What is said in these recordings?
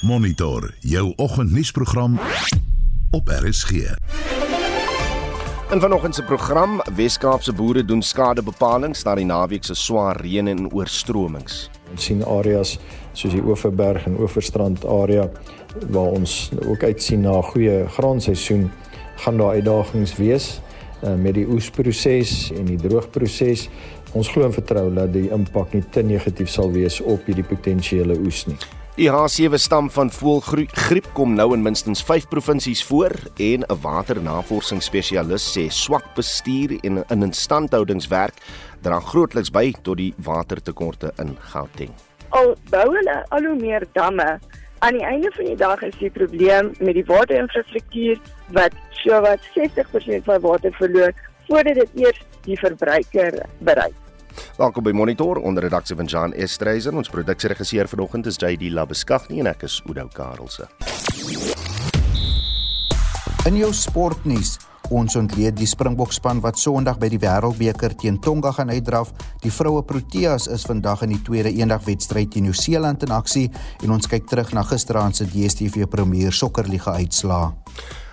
Monitor jou oggendnuusprogram op RSG. In vanoggend se program Wes-Kaapse boere doen skadebepaling na die naweek se swaar reën en oorstromings. Ons sien areas soos die Oeverberg en Oeverstrand area waar ons ook uitsien na 'n goeie graanseisoen gaan daar uitdagings wees uh, met die oesproses en die droogproses. Ons glo en vertrou dat die impak nie te negatief sal wees op hierdie potensiële oes nie. Die H7 stam van voëlgriep kom nou in minstens 5 provinsies voor en 'n waternavorsingsspesialis sê swak bestuur en in instandhoudingswerk dra grootliks by tot die watertekorte in Gauteng. Al bou hulle al hoe meer damme, aan die einde van die dag is die probleem met die waterinfrastruktuur wat so wat 60% van water verloor voordat dit eers die verbruiker bereik. Welkom by Monitor onder redaksie van Jan Estreisen. Ons produksieregisseur vanoggend is JD Labeskagni en ek is Udo Karelse. In jou sportnuus, ons ontleed die Springbokspan wat Sondag by die Wêreldbeker teen Tonga gaan uitdraf. Die vroue Proteas is vandag in die tweede eendagwedstryd teen Nieu-Seeland in aksie en ons kyk terug na gisteraand se DStv Premier Sokkerliga uitslae.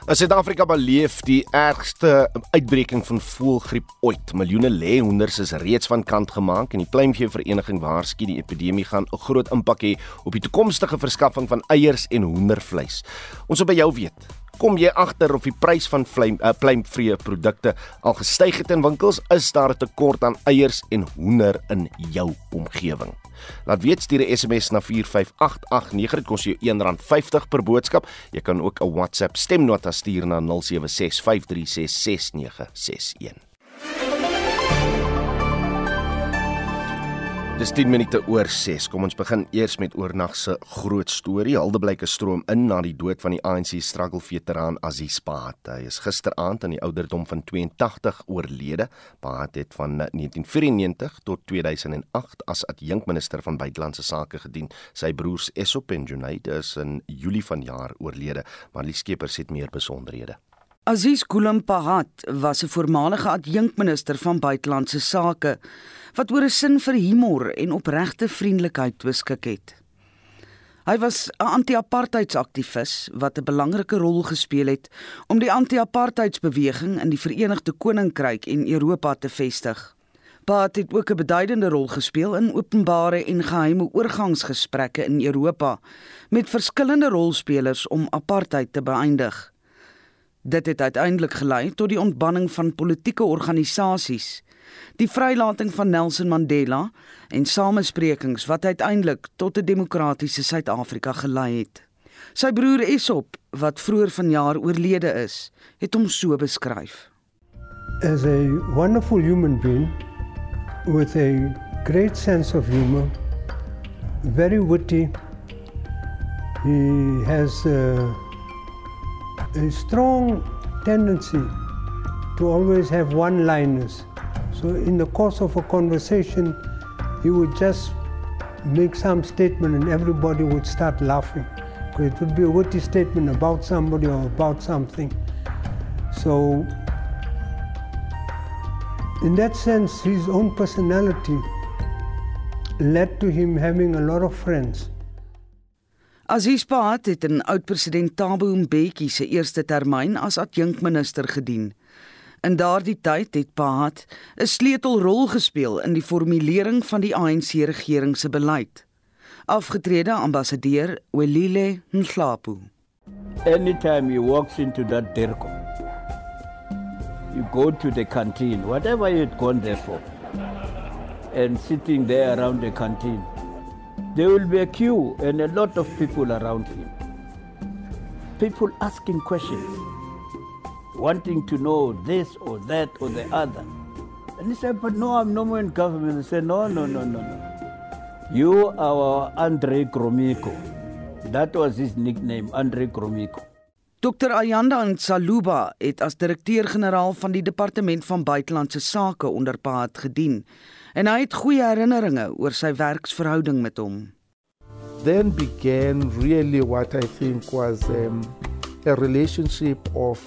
Suid-Afrika beleef die ergste uitbreking van voëlgriep ooit. Miljoene leehonders is reeds van kant gemaak en die pluimvee vereniging waarsku die epidemie gaan 'n groot impak hê op die toekomstige verskaffing van eiers en hoendervleis. Ons wil by jou weet, kom jy agter of die prys van vleim uh, pluimvrye produkte al gestyg het in winkels? Is daar 'n tekort aan eiers en hoender in jou omgewing? Laat weet stuur 'n SMS na 45889 dit kos jou R1.50 per boodskap. Jy kan ook 'n WhatsApp stemnota stuur na 0765366961. Dis 10 minute oor 6. Kom ons begin eers met oornag se groot storie. Haldeblyke stroom in na die dood van die ANC struggle veteraan Aziz Paat. Hy is gisteraand aan die ouderdom van 82 oorlede. Paat het van 1994 tot 2008 as adjunkminister van buitelandse sake gedien. Sy broers Esop en Junaid is in Julie vanjaar oorlede, maar die skepers het meer besonderhede. Aziz Ghulam Pahat was 'n voormalige adjunkminister van buitelandse sake wat oor 'n sin vir humor en opregte vriendelikheid beskik het. Hy was 'n anti-apartheidsaktivis wat 'n belangrike rol gespeel het om die anti-apartheidsbeweging in die Verenigde Koninkryk en Europa te vestig. Paat het ook 'n beduidende rol gespeel in openbare en geheime oorgangsgesprekke in Europa met verskillende rolspelers om apartheid te beëindig. Dit het uiteindelik gelei tot die ontbanning van politieke organisasies, die vrylating van Nelson Mandela en samesprekings wat uiteindelik tot 'n demokratiese Suid-Afrika gelei het. Sy broer Esop, wat vroeër vanjaar oorlede is, het hom so beskryf. As a wonderful human being with a great sense of humor, very witty. He has uh, a strong tendency to always have one liners. So, in the course of a conversation, he would just make some statement and everybody would start laughing. Because it would be a witty statement about somebody or about something. So, in that sense, his own personality led to him having a lot of friends. Aziz Paat het in oud-president Thabo Mbeki se eerste termyn as adjunkminister gedien. In daardie tyd het Paat 'n sleutelrol gespeel in die formulering van die ANC regering se beleid. Afgetrede ambassadeur Welile Nhlapo. Anytime he walks into that dirko, you go to the canteen, whatever you'd gone there for, and sitting there around the canteen, there will be a queue and a lot of people around him. People asking questions, wanting to know this or that or the other. And he said, But no, I'm no more in government. He said, No, no, no, no, no. You are Andre Gromiko. That was his nickname, Andre Gromiko. Dr Ayanda Nsaluba het as direkteur-generaal van die Departement van Buitelandse Sake onder Paat gedien en hy het goeie herinneringe oor sy werksverhouding met hom. Then began really what I think was um, a relationship of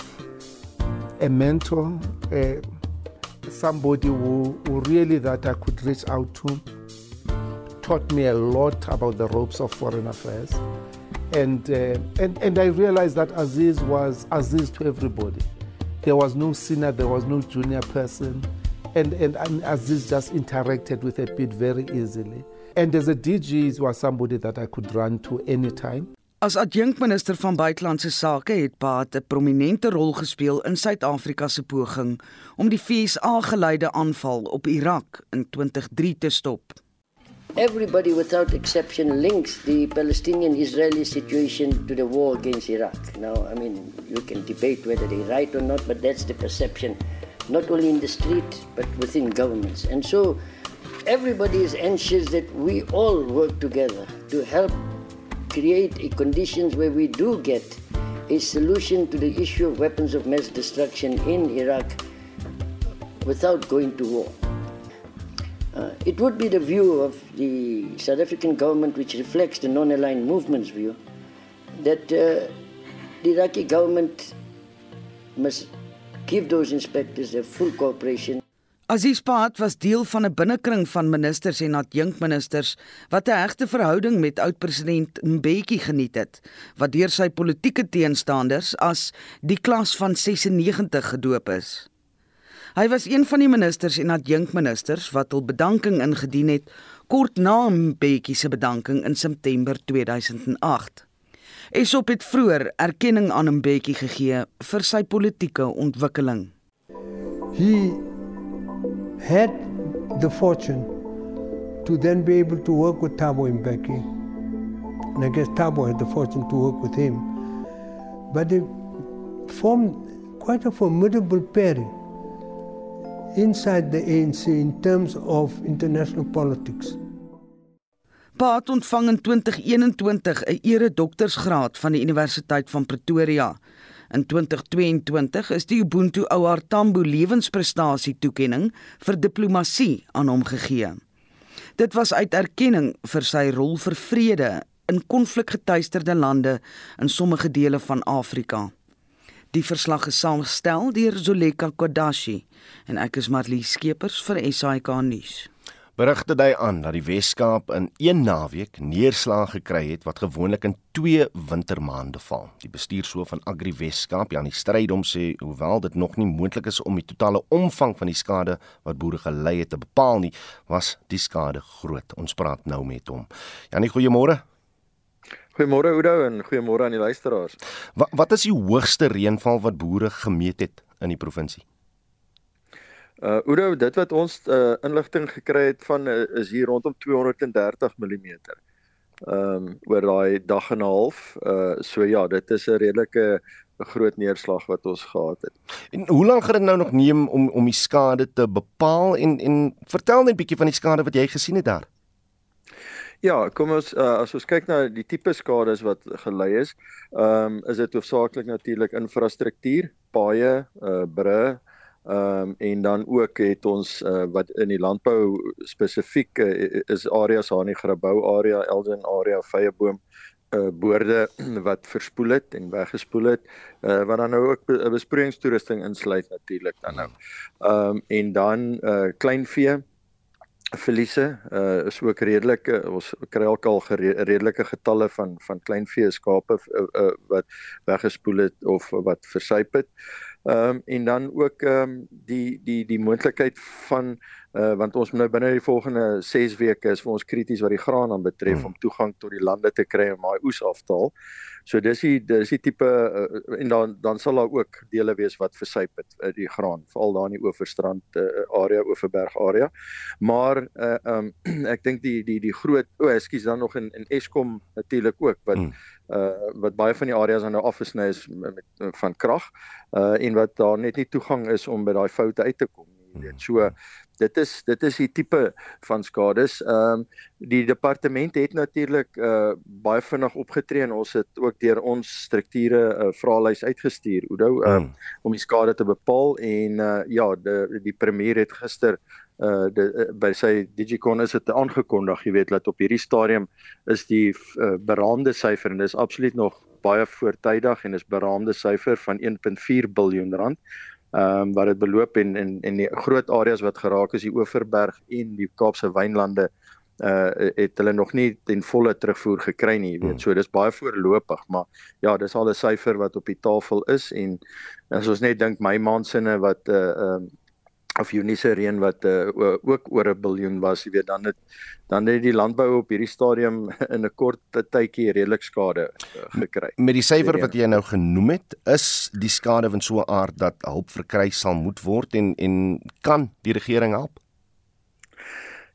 a mentor, uh, somebody who, who really that I could reach out to, taught me a lot about the ropes of foreign affairs. And, uh, and, and I realized that Aziz was Aziz to everybody. There was no senior, there was no junior person. And, and, and Aziz just interacted with a bit very easily. And as a DG, he was somebody that I could run to anytime. As adjunkminister van buitelandse sake het Baat 'n prominente rol gespeel in Suid-Afrika se poging om die FSA-geleide aanval op Irak in 2003 te stop. Everybody without exception links the Palestinian-Israeli situation to the war against Iraq. Now, I mean, you can debate whether they're right or not, but that's the perception, not only in the street, but within governments. And so everybody is anxious that we all work together to help create a conditions where we do get a solution to the issue of weapons of mass destruction in Iraq without going to war. Uh, it would be the view of the South African government, which reflects the non aligned movement's view, that uh, the Iraqi government must give those inspectors their full cooperation. Aziz Paat was deel van 'n binnekring van ministers en adjunkministers wat 'n hegte verhouding met oud-president Mbeki geniet het, wat deur sy politieke teenstanders as die klas van 96 gedoop is. Hy was een van die ministers en adjunkministers wat hul bedanking ingedien het kort na Mbeki se bedanking in September 2008. Esop het vroeër erkenning aan Mbeki gegee vir sy politieke ontwikkeling. He had the fortune to then be able to work with Tabo Mbeki. And I guess Tabo had the fortune to work with him. But they formed quite a formidable pairing inside the ANC in terms of international politics. Paat ontvang in 2021 'n ere doktorsgraad van die Universiteit van Pretoria. In 2022 is die Ubuntu OR Tambo lewensprestasie toekenning vir diplomatie aan hom gegee. Dit was uit erkenning vir sy rol vir vrede in konflikgetuisterde lande in sommige dele van Afrika. Die verslag is saamgestel deur Zoleka Kodashi en ek is Marlie Skeepers vir SAK nuus. Berigte dui aan dat die Wes-Kaap in een naweek neerslag gekry het wat gewoonlik in 2 wintermaande val. Die bestuurshoof van Agri Wes-Kaap, Janie Strydom sê hoewel dit nog nie moontlik is om die totale omvang van die skade wat boere gelei het te bepaal nie, was die skade groot. Ons praat nou met hom. Janie, goeiemôre. Goeiemôre Oudo en goeiemôre aan die luisteraars. Wat wat is die hoogste reënval wat boere gemeet het in die provinsie? Uh Oudo, dit wat ons uh, inligting gekry het van uh, is hier rondom 230 mm. Ehm um, oor daai dag en 'n half. Uh so ja, dit is 'n redelike 'n groot neerslag wat ons gehad het. En hoe lank gaan dit nou nog neem om om die skade te bepaal en en vertel net 'n bietjie van die skade wat jy gesien het daar? Ja, kom ons uh, as ons kyk na die tipe skades wat gelei is, ehm um, is dit hoofsaaklik natuurlik infrastruktuur, paaie, uh brûe, Ehm um, en dan ook het ons uh, wat in die landbou spesifiek uh, is areas haar in die grabou area, Elgin area, vyeboom uh boorde wat verspoel het en weggespoel het uh wat dan nou ook 'n besproeiingstoerusting insluit natuurlik dan nou. Ehm um, en dan uh kleinvee verliese uh is ook redelik uh, ons kry ook al redelike getalle van van kleinvee skape uh, uh, wat weggespoel het of wat versuip het. Uh Ehm um, en dan ook ehm um, die die die moontlikheid van uh want ons moet nou binne die volgende 6 weke is vir ons krities wat die graan aan betref hmm. om toegang tot die lande te kry om daai oes af te haal. So dis die dis die tipe uh, en dan dan sal daar ook dele wees wat versuip het uh, die graan veral daar in die Oeverstrand uh, area Oeverberg area. Maar uh um ek dink die die die groot o, oh, ekskuus dan nog in in Eskom natuurlik ook wat hmm uh wat baie van die areas nou afgesny is met, met van krag uh en wat daar net nie toegang is om by daai foute uit te kom nie. Jy weet, so dit is dit is die tipe van skades. Ehm um, die departement het natuurlik uh baie vinnig opgetree en ons het ook deur ons strukture 'n uh, vraelys uitgestuur, Oudo, uh, um, om die skade te bepaal en uh ja, die die premier het gister uh de, uh, by sy Digicon is dit aangekondig, jy weet dat op hierdie stadium is die uh, beraamde syfer en dis absoluut nog baie voortydig en is beraamde syfer van 1.4 miljard rand ehm um, wat dit beloop en en en die groot areas wat geraak is die Oeverberg en die Kaapse wynlande uh het hulle nog nie ten volle terugvoer gekry nie, jy weet. Hmm. So dis baie voorlopig, maar ja, dis al 'n syfer wat op die tafel is en as ons net dink my maandsinne wat uh uh of Uniese reën wat uh, ook oor 'n biljoen was, jy weet, dan het dan het die landbou op hierdie stadium in 'n kort tydjie redelik skade uh, gekry. Met die syfer wat jy nou genoem het, is die skade van so 'n aard dat hulp verkry sal moet word en en kan die regering help?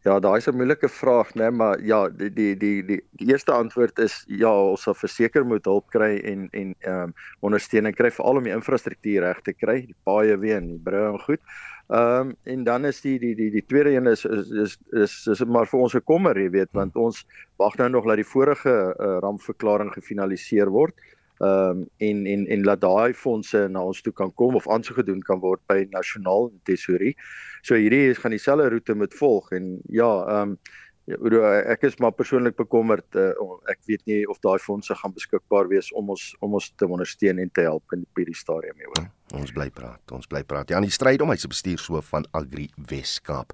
Ja, daai is 'n moeilike vraag, né, nee, maar ja, die die die die die eerste antwoord is ja, ons sal verseker moet hulp kry en en ehm um, ondersteuning kry veral om die infrastruktuur reg te kry, die paaie weer en die brûe en goed. Ehm um, en dan is die die die die tweede een is is is is, is maar vir ons 'n kommer, jy weet, want ons wag nou nog dat die vorige uh, rampverklaring gefinaliseer word. Ehm um, en en en laat daai fondse na ons toe kan kom of aansoek gedoen kan word by nasionaal tesourie. So hierdie is gaan dieselfde roete moet volg en ja, ehm um, Ja, ek is maar persoonlik bekommerd. Uh, ek weet nie of daai fondse gaan beskikbaar wees om ons om ons te ondersteun en te help in hierdie stadium nie, hoor. Ons bly praat, ons bly praat. Ja, die stryd om hy se bestuurshoof van Agri Weskaap.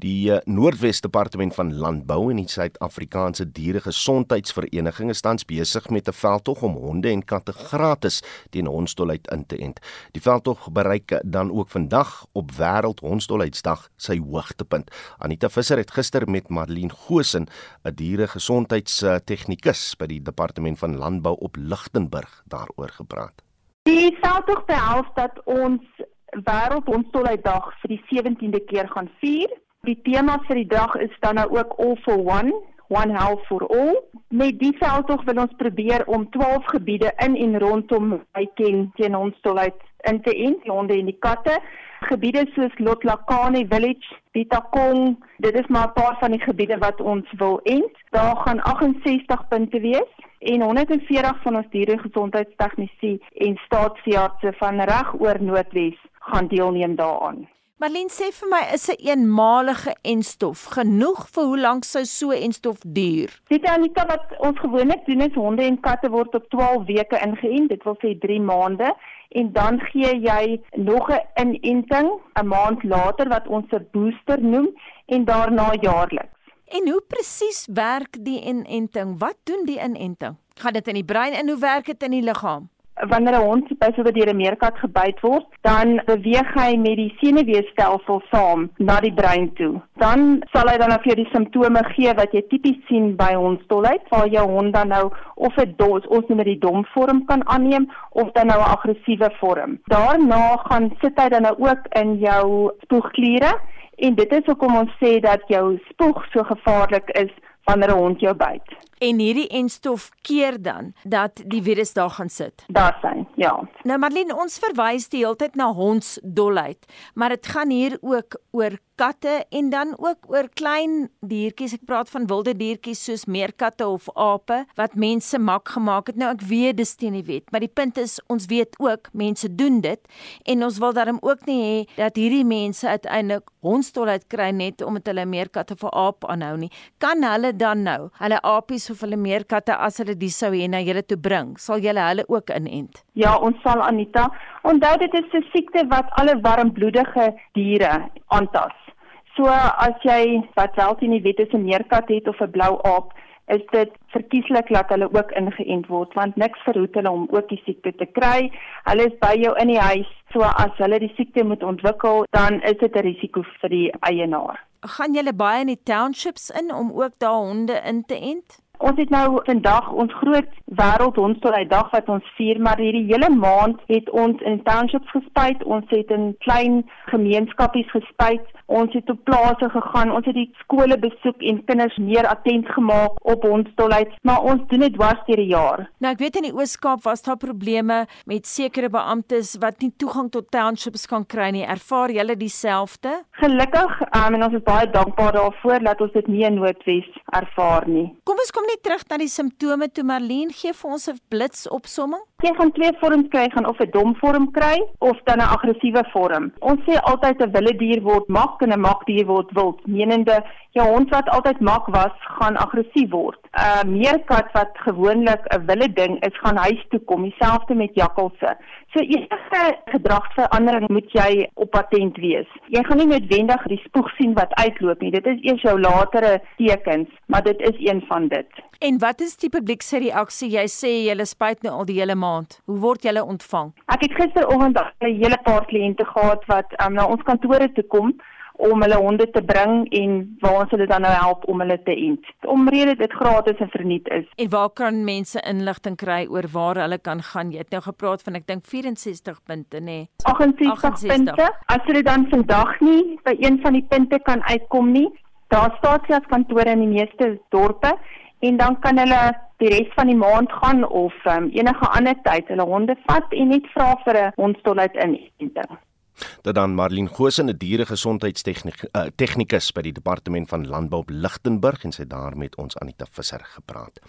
Die uh, Noordwes Departement van Landbou en die Suid-Afrikaanse Dieregesondheidsvereniging is tans besig met 'n veldtog om honde en katte gratis teen hondsdolheid in te ent. Die veldtog bereik dan ook vandag op Wêreld Hondsdolheidsdag sy hoogtepunt. Anita Visser het gister met Marlene Gosen, 'n dieregesondheidstegnikus by die Departement van Landbou op Lichtenburg daaroor gepraat. Die veldtog behels dat ons Wêreld Hondsdolheidsdag vir die 17de keer gaan vier. Die tema vir die dag is dan nou ook All for One, One Health for All. Met die veldtog wil ons probeer om 12 gebiede in en rondom Wyken teen ons tolheid in te ent, die honde en die katte. Gebiede soos Lotlakane Village, Pitakong, dit is maar 'n paar van die gebiede wat ons wil ent. Daar gaan 68 punte wees en 140 van ons dieregesondheidstegnisie en staatsveeartse van reg oor Noordwes gaan deelneem daaraan. Marlene sê vir my is 'n een eenmalige enstof genoeg vir hoe lank sou so 'n enstof duur? Dit Anita wat ons gewoonlik doen is honde en katte word op 12 weke ingeënt, dit wil sê 3 maande en dan gee jy nog 'n inenting 'n maand later wat ons 'n booster noem en daarna jaarliks. En hoe presies werk die inenting? Wat doen die inenting? Gaan dit in die brein en hoe werk dit in die liggaam? wanneer 'n hond byvoorbeeld deur 'n meerkat gebyt word, dan beweeg hy met die senuweestelsel saam na die brein toe. Dan sal hy dan af jou die simptome gee wat jy tipies sien by hondstolheid, waar jou hond dan nou of 'n dos, ons noem dit die dom vorm kan aanneem of dan nou 'n aggressiewe vorm. Daarna gaan sit hy dan nou ook in jou spoegkliere en dit is hoekom ons sê dat jou spoeg so gevaarlik is wanneer 'n hond jou byt. En hierdie enstof keer dan dat die virus daar gaan sit. Daar sien, ja. Nou Marlene, ons verwys die hele tyd na hondsdolheid, maar dit gaan hier ook oor katte en dan ook oor klein diertjies. Ek praat van wilde diertjies soos meerkatte of ape wat mense mak gemaak het. Nou ek weet dis teen die wet, maar die punt is ons weet ook mense doen dit en ons wil daarom ook nie hê dat hierdie mense uiteindelik hondstolheid kry net omdat hulle meerkatte of aap aanhou nie. Kan hulle dan nou hulle apies of hulle meerkatte as hulle die sou hê na julle toe bring, sal julle hulle ook inent? Ja, ons sal Anita. Onthou dit is 'n siekte wat alle warmbloedige diere aantas. So as jy wat wel teen die wet is 'n meerkat het of 'n blou aap, is dit verkieslik dat hulle ook ingeënt word want niks verhoed hulle om ook die siekte te kry. Hulle is by jou in die huis, so as hulle die siekte moet ontwikkel, dan is dit 'n risiko vir die eienaar. Gaan julle baie in die townships in om ook daai honde in te ent? Ons het nou vandag ons groot wêreldhondstolheid wat ons vier, maar hierdie hele maand het ons in townships gespuit, ons het in klein gemeenskappies gespuit, ons het op plase gegaan, ons het die skole besoek en kinders meer attent gemaak op hondstolheid, maar ons doen dit dwars deur die jaar. Nou ek weet in die Oos-Kaap was daar probleme met sekere beamptes wat nie toegang tot townships kan kry nie. Ervaar julle dieselfde? Gelukkig, um, en ons is baie dankbaar daarvoor dat ons dit nie in Noordwes ervaar nie. Kom ons kom net terug na die simptome toe Marlene gee vir ons 'n blitsopsomming. Jy gaan twee vorms kry, gaan of 'n dom vorm kry of dan 'n aggressiewe vorm. Ons sê altyd 'n wilde dier word mak en 'n makdier word wild, menende jou hond wat altyd mak was, gaan aggressief word. 'n uh, Meerkat wat gewoonlik 'n wilde ding is, gaan huis toe kom, dieselfde met jakkalse. So enige gedragsverandering moet jy op patent wees. Jy gaan nie noodwendig die spoeg sien wat uitloop nie. Dit is eers jou latere tekens, maar dit is een van dit. En wat is die publiek se reaksie? Jy sê jy spuit nou al die hele maand. Hoe word julle ontvang? Ek het gisteroggend 'n hele paar kliënte gehad wat um, na ons kantore toe kom om hulle honde te bring en waar ons hulle dan nou help om hulle te ent. Omrede dit gratis en verniet is. En waar kan mense inligting kry oor waar hulle kan gaan? Jy het nou gepraat van ek dink 64 punte nê. Nee. 68, 68 punte. As hulle dan vandag nie by een van die punte kan uitkom nie, daar staan sy kantore in die meeste dorpe en dan kan hulle die res van die maand gaan of um, enige ander tyd hulle honde vat en net vra vir 'n hondstolheid inenting. Dat dan Marlene Goshen, 'n dieregesondheidstegnikus uh, by die Departement van Landbou op Lichtenburg en sy daar met ons Anita Visser gepraat.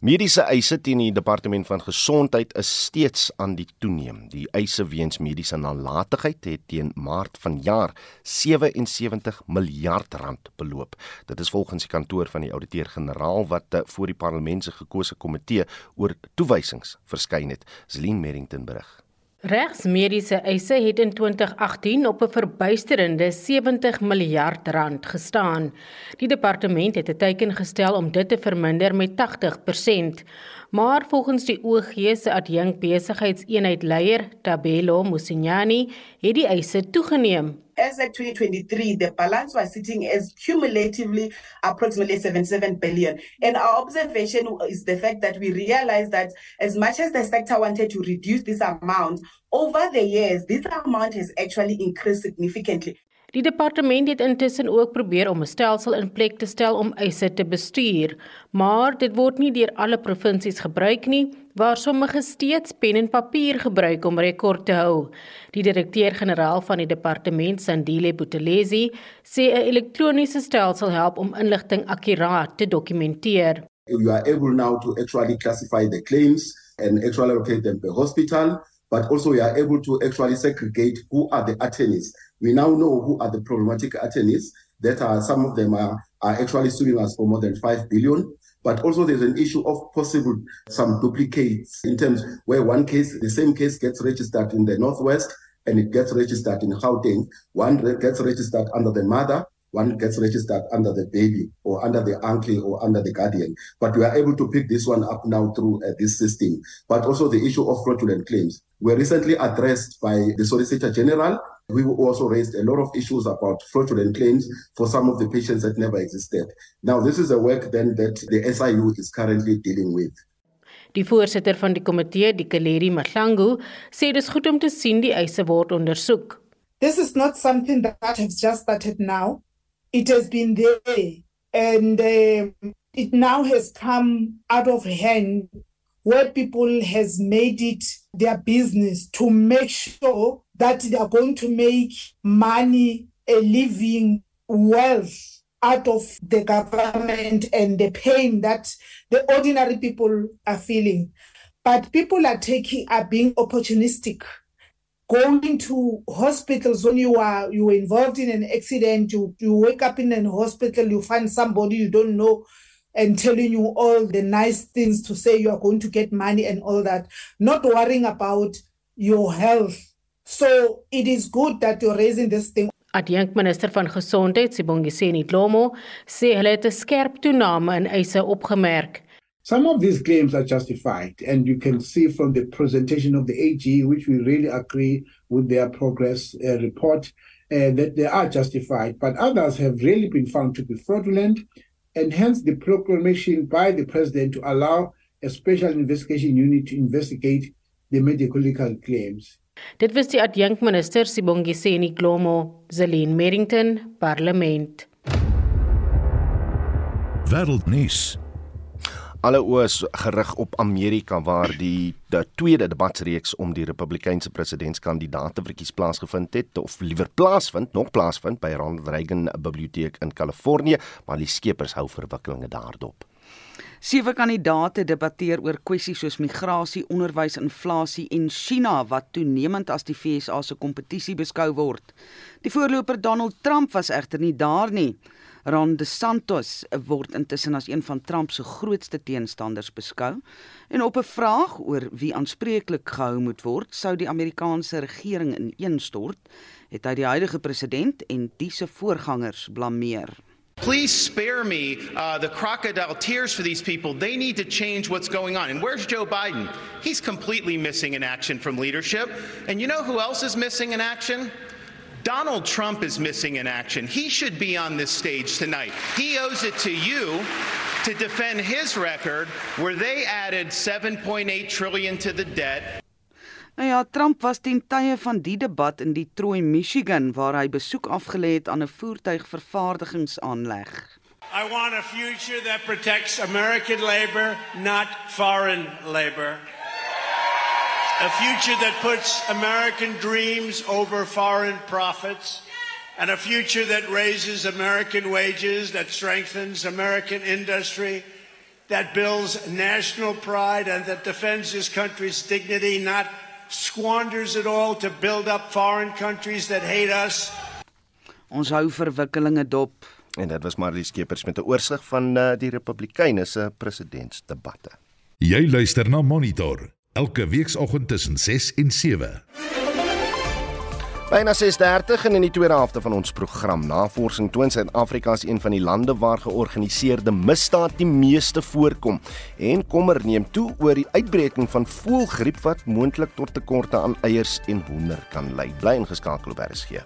Mediese eise teen die Departement van Gesondheid is steeds aan die toeneem. Die eise weens mediese nalatigheid het teen Maart vanjaar 77 miljard rand beloop. Dit is volgens die kantoor van die ouditeur-generaal wat uh, voor die parlement se gekose komitee oor toewysings verskyn het. Zelin Merrington berig. Regsmediese eise het in 2018 op 'n verbuisterende 70 miljard rand gestaan. Die departement het 'n teiken gestel om dit te verminder met 80%. Maar volgens die OG se adjunk besigheidseenheid leier Tabelo Musinyani het die eise toegeneem. As at 2023, the balance was sitting as cumulatively approximately 77 billion. And our observation is the fact that we realized that as much as the sector wanted to reduce this amount, over the years, this amount has actually increased significantly. Die departement het intussen ook probeer om 'n stelsel in plek te stel om eise te bestuur, maar dit word nie deur alle provinsies gebruik nie, waar sommige steeds pen en papier gebruik om rekord te hou. Die direkteur-generaal van die departement, Sandile Buthelezi, sê 'n elektroniese stelsel help om inligting akkuraat te dokumenteer. You are able now to actually classify the claims and actually locate them per hospital, but also you are able to actually segregate who are the attorneys We now know who are the problematic attorneys. That are some of them are, are actually suing us for more than five billion. But also there's an issue of possible some duplicates in terms where one case, the same case gets registered in the Northwest and it gets registered in Gauteng. One gets registered under the mother, one gets registered under the baby or under the uncle or under the guardian. But we are able to pick this one up now through uh, this system. But also the issue of fraudulent claims were recently addressed by the Solicitor General We also raised a lot of issues about fraudulent claims for some of the patients that never existed. Now, this is a work then that the SIU is currently dealing with. Die voorsitter van die komitee, die Kaleri Mahlangu, sê dis goed om te sien die eise word ondersoek. This is not something that has just started now. It has been there and uh, it now has come out of hand where people has made it their business to make sure that they are going to make money, a living, wealth out of the government and the pain that the ordinary people are feeling. But people are taking are being opportunistic. Going to hospitals when you are you were involved in an accident, you, you wake up in an hospital, you find somebody you don't know and telling you all the nice things to say you are going to get money and all that, not worrying about your health. So it is good that you're raising this thing. Adjunkt minister van gesondheid Sibongiseni Dlomo sê hulle het 'n skerp toename in eise opgemerk. Some of these claims are justified and you can see from the presentation of the AG which we really agree with their progress uh, report uh, that they are justified but others have really been found to be fraudulent and hence the proclamation by the president to allow a special investigation unit to investigate the medical legal claims. Dit was die adjunkminister Sibongiseni Glomo, Zelin Merrington, Parlement. Wêreldnuus. Alle oë gerig op Amerika waar die, die tweede debatsreeks om die Republikeinse presidentskandidaat te verkies plaasgevind het of liewer plaasvind, nog plaasvind by Ronald Reagan Biblioteek in Kalifornië, maar die skepers hou verwikkelinge daarop. Sewe kandidate debatteer oor kwessies soos migrasie, onderwys, inflasie en China wat toenemend as die FSA se kompetisie beskou word. Die voorloper Donald Trump was egter nie daar nie. Ron DeSantis word intussen as een van Trump se grootste teenstanders beskou en op 'n vraag oor wie aanspreeklik gehou moet word, sou die Amerikaanse regering ineenstort, het hy die huidige president en die se voorgangers blameer. Please spare me uh, the crocodile tears for these people. They need to change what's going on. And where's Joe Biden? He's completely missing in action from leadership. And you know who else is missing in action? Donald Trump is missing in action. He should be on this stage tonight. He owes it to you to defend his record where they added 7.8 trillion to the debt. Nou ja, Trump was ten tye van die debat in Detroit, Michigan waar hy besoek afgelê het aan 'n voertuigvervaardigingsaanleg. I want a future that protects American labor, not foreign labor. A future that puts American dreams over foreign profits, and a future that raises American wages, that strengthens American industry, that builds national pride, and that defends this country's dignity, not squanders it all to build up foreign countries that hate us. Ons hou verwikkelinge dop. En dit was Marlies Skeepers met 'n oorsig van uh, die Republikeine se presidentsdebatte. Jy luister na Monitor elke weekoggend tussen 6 en 7. Byna 6:30 en in die tweede helfte van ons program Navorsing toon Suid-Afrika is een van die lande waar georganiseerde misdaad die meeste voorkom en kommer neem toe oor die uitbreking van voëlgriep wat moontlik tot tekorte aan eiers en hoender kan lei. Bly ingeskakel op RSG.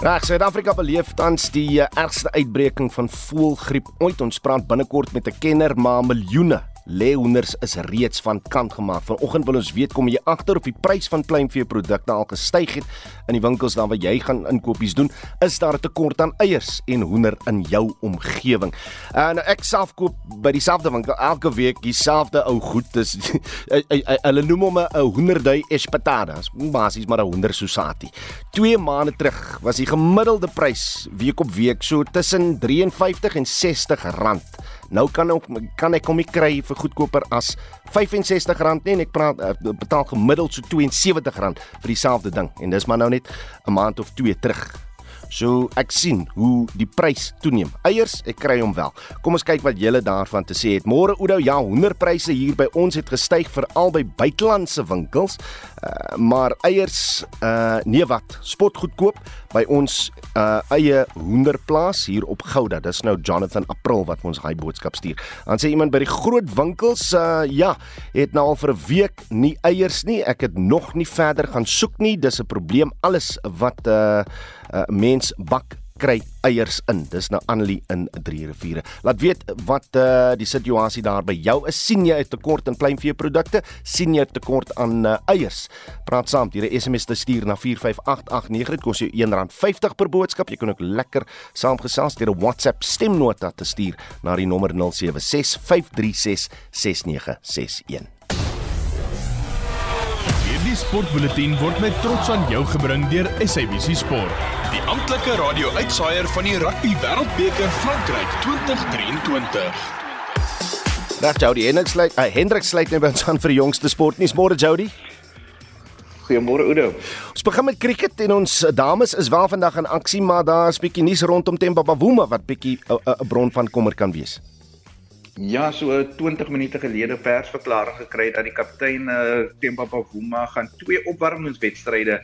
Reg, Suid-Afrika beleef tans die eh, ergste uitbreking van voëlgriep ooit. Ons praat binnekort met 'n kenner, maar miljoene Leehoenders is reeds van kant gemaak. Vanoggend wil ons weet kom jy agter of die prys van kleinveeprodukte al gestyg het in die winkels dan waar jy gaan inkopies doen? Is daar 'n tekort aan eiers en hoender in jou omgewing? En uh, ek self koop by dieselfde winkel elke week dieselfde ou goed. Dis hulle noem hom 'n hoenderdui espetadas, basies maar 'n hoender susati. 2 maande terug was die gemiddelde prys week op week so tussen 53 en 60 rand. Nou kan ek kan ek hom nie kry vir goedkoper as R65 nie en ek praat eh, betaal gemiddeld so R72 vir dieselfde ding en dis maar nou net 'n maand of 2 terug. So ek sien hoe die prys toeneem. Eiers, ek kry hom wel. Kom ons kyk wat julle daarvan te sê het. Môre Oudo, ja, hoenderpryse hier by ons het gestyg veral by buitelandse winkels. Uh, maar eiers uh nee wat, spot goedkoop by ons uh eie hoenderplaas hier op Gouda. Dis nou Jonathan April wat ons hy boodskap stuur. Dan sê iemand by die groot winkels uh ja, het nou al vir 'n week nie eiers nie. Ek het nog nie verder gaan soek nie. Dis 'n probleem alles wat uh uh, mens bak kry eiers in. Dis nou Annelie in 3 riviere. Laat weet wat uh, die situasie daar by jou is. sien jy 'n tekort aan kleinveeprodukte? sien jy 'n tekort aan uh, eiers? Praat saam. Jy 'n SMS te stuur na 45889. Dit kos jou R1.50 per boodskap. Jy kan ook lekker saamgesels deur 'n WhatsApp stemnota te stuur na die nommer 0765366961. Hierdie sportbulletin word met trots aan jou gebring deur SABC Sport, die amptelike radio-uitsaaier van die Rugby Wêreldbeker Frankryk 2023. Dag Jody, Hendrik sluit, uh, Hendrik sluit net by ons aan vir die jongste sportnuus. Môre Jody. Goeiemôre Oudo. Ons begin met cricket en ons dames is wel vandag in aksie, maar daar's bietjie nuus rondom Themba Bavuma wat bietjie 'n uh, uh, bron van kommer kan wees. Ja, so 20 minute gelede persverklaring gekry dat die kaptein uh, Temba Bavuma gaan twee opwarmingswedstryde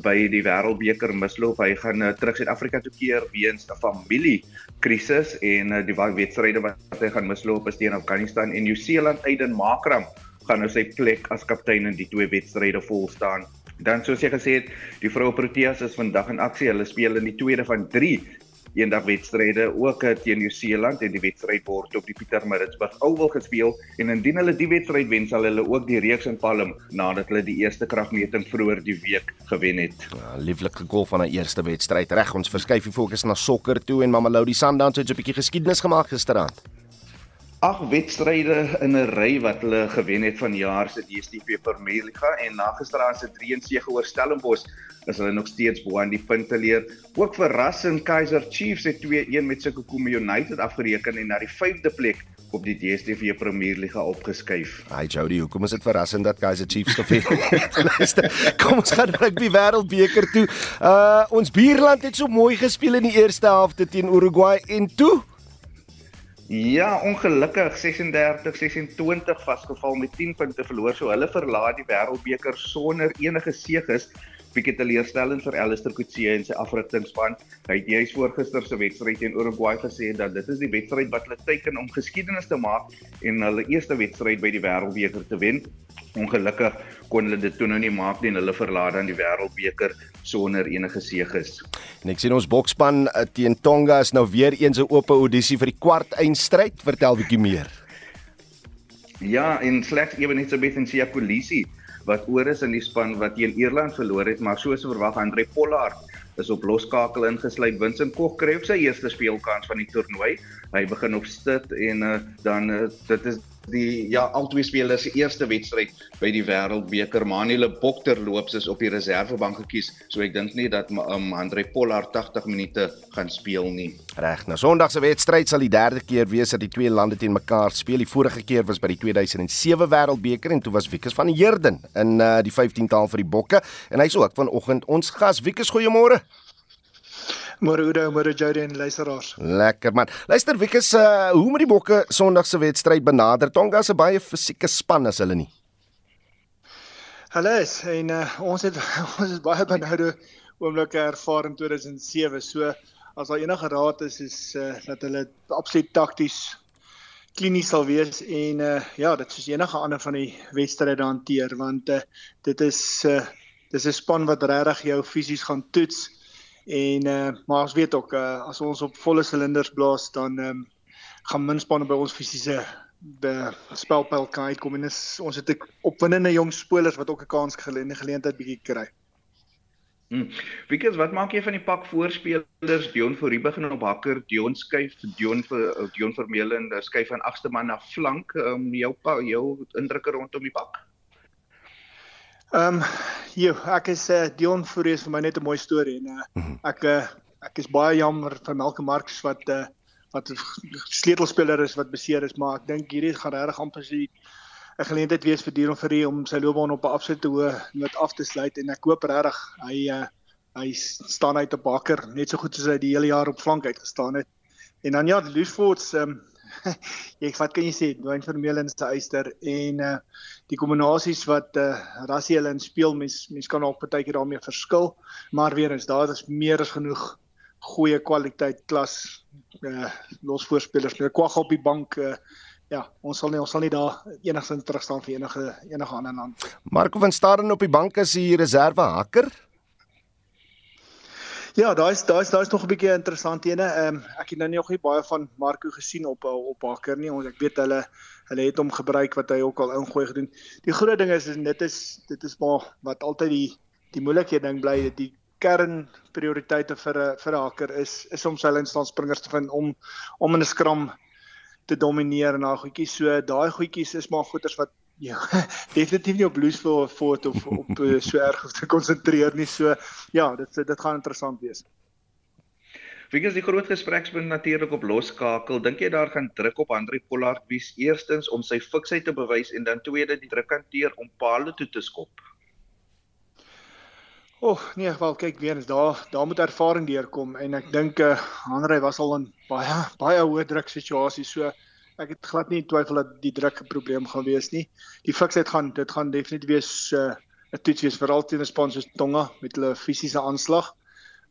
by die Wêreldbeker misloop. Hy gaan uh, terug Suid-Afrika toe keer weens 'n familiekrisis en uh, die wedstryde wat hy gaan misloop is teen Afghanistan en Nieu-Seeland. Aiden Makram gaan nou sy plek as kaptein in die twee wedstryde vol staan. Dan soos jy gesê het, die vroue Proteas is vandag in aksie. Hulle speel in die tweede van 3 eendag wedstryde ook eh, teen Nieu-Seeland en die wedstryd word op die Pietermaritzburg Oval gespeel en indien hulle die wedstryd wen sal hulle ook die reeks in Palm nadat hulle die eerste kragmeting vroeër die week gewen het. Ja, lieflike gol van 'n eerste wedstryd. Reg, ons verskuif die fokus na sokker toe en Mamelodi Sundowns het 'n bietjie geskiedenis gemaak gisteraand. Ag wedstryde in 'n ry wat hulle gewen het van jaar se DStv Premier Liga en na gisteraand se 3-1 oor Stellenbosch is hulle nog steeds bo aan die punte leer. Ook verrassend Kaizer Chiefs het 2-1 met Sekhukhune United afgereken en na die 5de plek op die DStv Premier Liga opgeskuif. Hi Jody, hoekom is dit verrassend dat Kaizer Chiefs gewen het? Kom ons gaan rugby wêreldbeker toe. Uh ons buurland het so mooi gespeel in die eerste helfte teen Uruguay en toe Ja, ongelukkig 36-26 vasgeval met 10 punte verloor. So hulle verlaat die Wêreldbeker sonder enige seëges bietjie teleurstellend vir Alistair Coetzee en sy afrigtingspan. Hy het juis voor gister se wedstryd teen Uruguay gesê dat dit is die wedstryd wat hulle teiken om geskiedenis te maak en hulle eerste wedstryd by die Wêreldbeker te wen. Ongelukkig kon hulle dit toe nou nie maak nie en hulle verlaat dan die Wêreldbeker sonder enige seëges. En ek sien ons bokspan eh, teen Tonga is nou weer eens 'n oop audisie vir die kwart eindstryd. Vertel bietjie meer. Ja, en slegs ewe net so baie in Sia Kolisi wat oor is in die span wat teen Ierland verloor het, maar soos verwag Andre Pollard is op loskakel ingesluit. Vincent Koch kry op sy eerste speelkans van die toernooi. Hy begin op stit en uh, dan uh, dit is die ja albei spelers se eerste wedstryd by die wêreldbeker Manuel Bokter loops is op die reservebank gekies so ek dink nie dat um, Andre Pollard 80 minute gaan speel nie. Reg nou Sondag se wedstryd sal die derde keer wees dat die twee lande teen mekaar speel. Die vorige keer was by die 2007 wêreldbeker en toe was Wikus van Heerden in uh, die 15taal vir die Bokke. En hy's ook vanoggend ons gas. Wikus goeiemôre Môre Oudo, môre Jody en luisteraars. Lekker man. Luister, wie is uh hoe moet die Bokke Sondag se wedstryd benader? Tonga 'n baie fisieke span as hulle nie. Hulle is en uh, ons het ons is baie benoude oomblikke ervaar in 2007. So as daar enige raad is is uh dat hulle absoluut takties klinies sal wees en uh ja, dit soos enige ander van die wedstryde hanteer want uh dit is uh dis 'n span wat regtig jou fisies gaan toets En uh maar ons weet ook uh as ons op volle silinders blaas dan ehm um, gaan minspanne by ons fisiese be spelpyl kan uitkom en is, ons het 'n opwindende jong spelers wat ook 'n kans geleende geleentheid bietjie kry. Hm. Wieke, wat maak jy van die pak voorspelers Dion Fourie begin op hakker, Dion skuif, Dion vir Dion Vermeulen, skuif van agste man na flank, ehm um, jou jou indrukke rondom die pak? Ehm um, ja, ek is uh, Dion Fourie is vir my net 'n mooi storie en uh, ek uh, ek is baie jammer vir Malcolm Marx wat uh, wat 'n sleutelspeler is wat beseer is, maar ek dink hierdie gaan regtig amper sy 'n geleentheid wees vir Dion Fourie om sy loopbaan op 'n absolute hoë noot af te sluit en ek hoop regtig hy uh, hy staan uit 'n bakker net so goed soos hy die hele jaar op flank uit gestaan het. En dan ja, Lusfords ehm um, jy wat kan jy sê Dwayne Vermeulen se uister en uh die kombinasies wat uh Rassie hulle in speel mens mens kan ook baie keer daarmee verskil maar weer eens daar is meer as genoeg goeie kwaliteit klas uh los voorspelers met kwag op die bank uh ja ons sal nie ons sal nie daar enigsins terug staan vir enige enige ander land. Marco van Staden op die bank is die reserve hakker Ja, daai is daai is daai is nog 'n bietjie interessant ene. Ehm um, ek het nou nie nog nie baie van Marco gesien op op Hakker nie. Ons ek weet hulle hulle het hom gebruik wat hy ook al ingooi gedoen. Die groot ding is dit is dit is maar wat altyd die die moeilikheid ding bly dat die kern prioriteite vir 'n vir 'n hakker is is om sy lynstaan springers te vind om om in 'n skram te domineer en daai goedjies so daai goedjies is maar goeters wat Ja, definitief nie op blues vir fort of op eh, so erg te konsentreer nie. So ja, dit dit gaan interessant wees. Wie is die groot gesprekspunt natuurlik op loskakel? Dink jy daar gaan druk op Andre Pollard wies eerstens om sy fiksheid te bewys en dan tweede die druk hanteer om palle toe te skop? O, oh, nee, wel kyk weer eens daar daar moet ervaring deurkom en ek dink eh uh, Andre was al in baie baie hoë druk situasies so ek het glad nie twyfel dat die druk 'n probleem gaan wees nie. Die fiksheid gaan dit gaan definitief wees 'n uh, toets wees veral teen 'n span soos Tonga met hulle fisiese aanslag.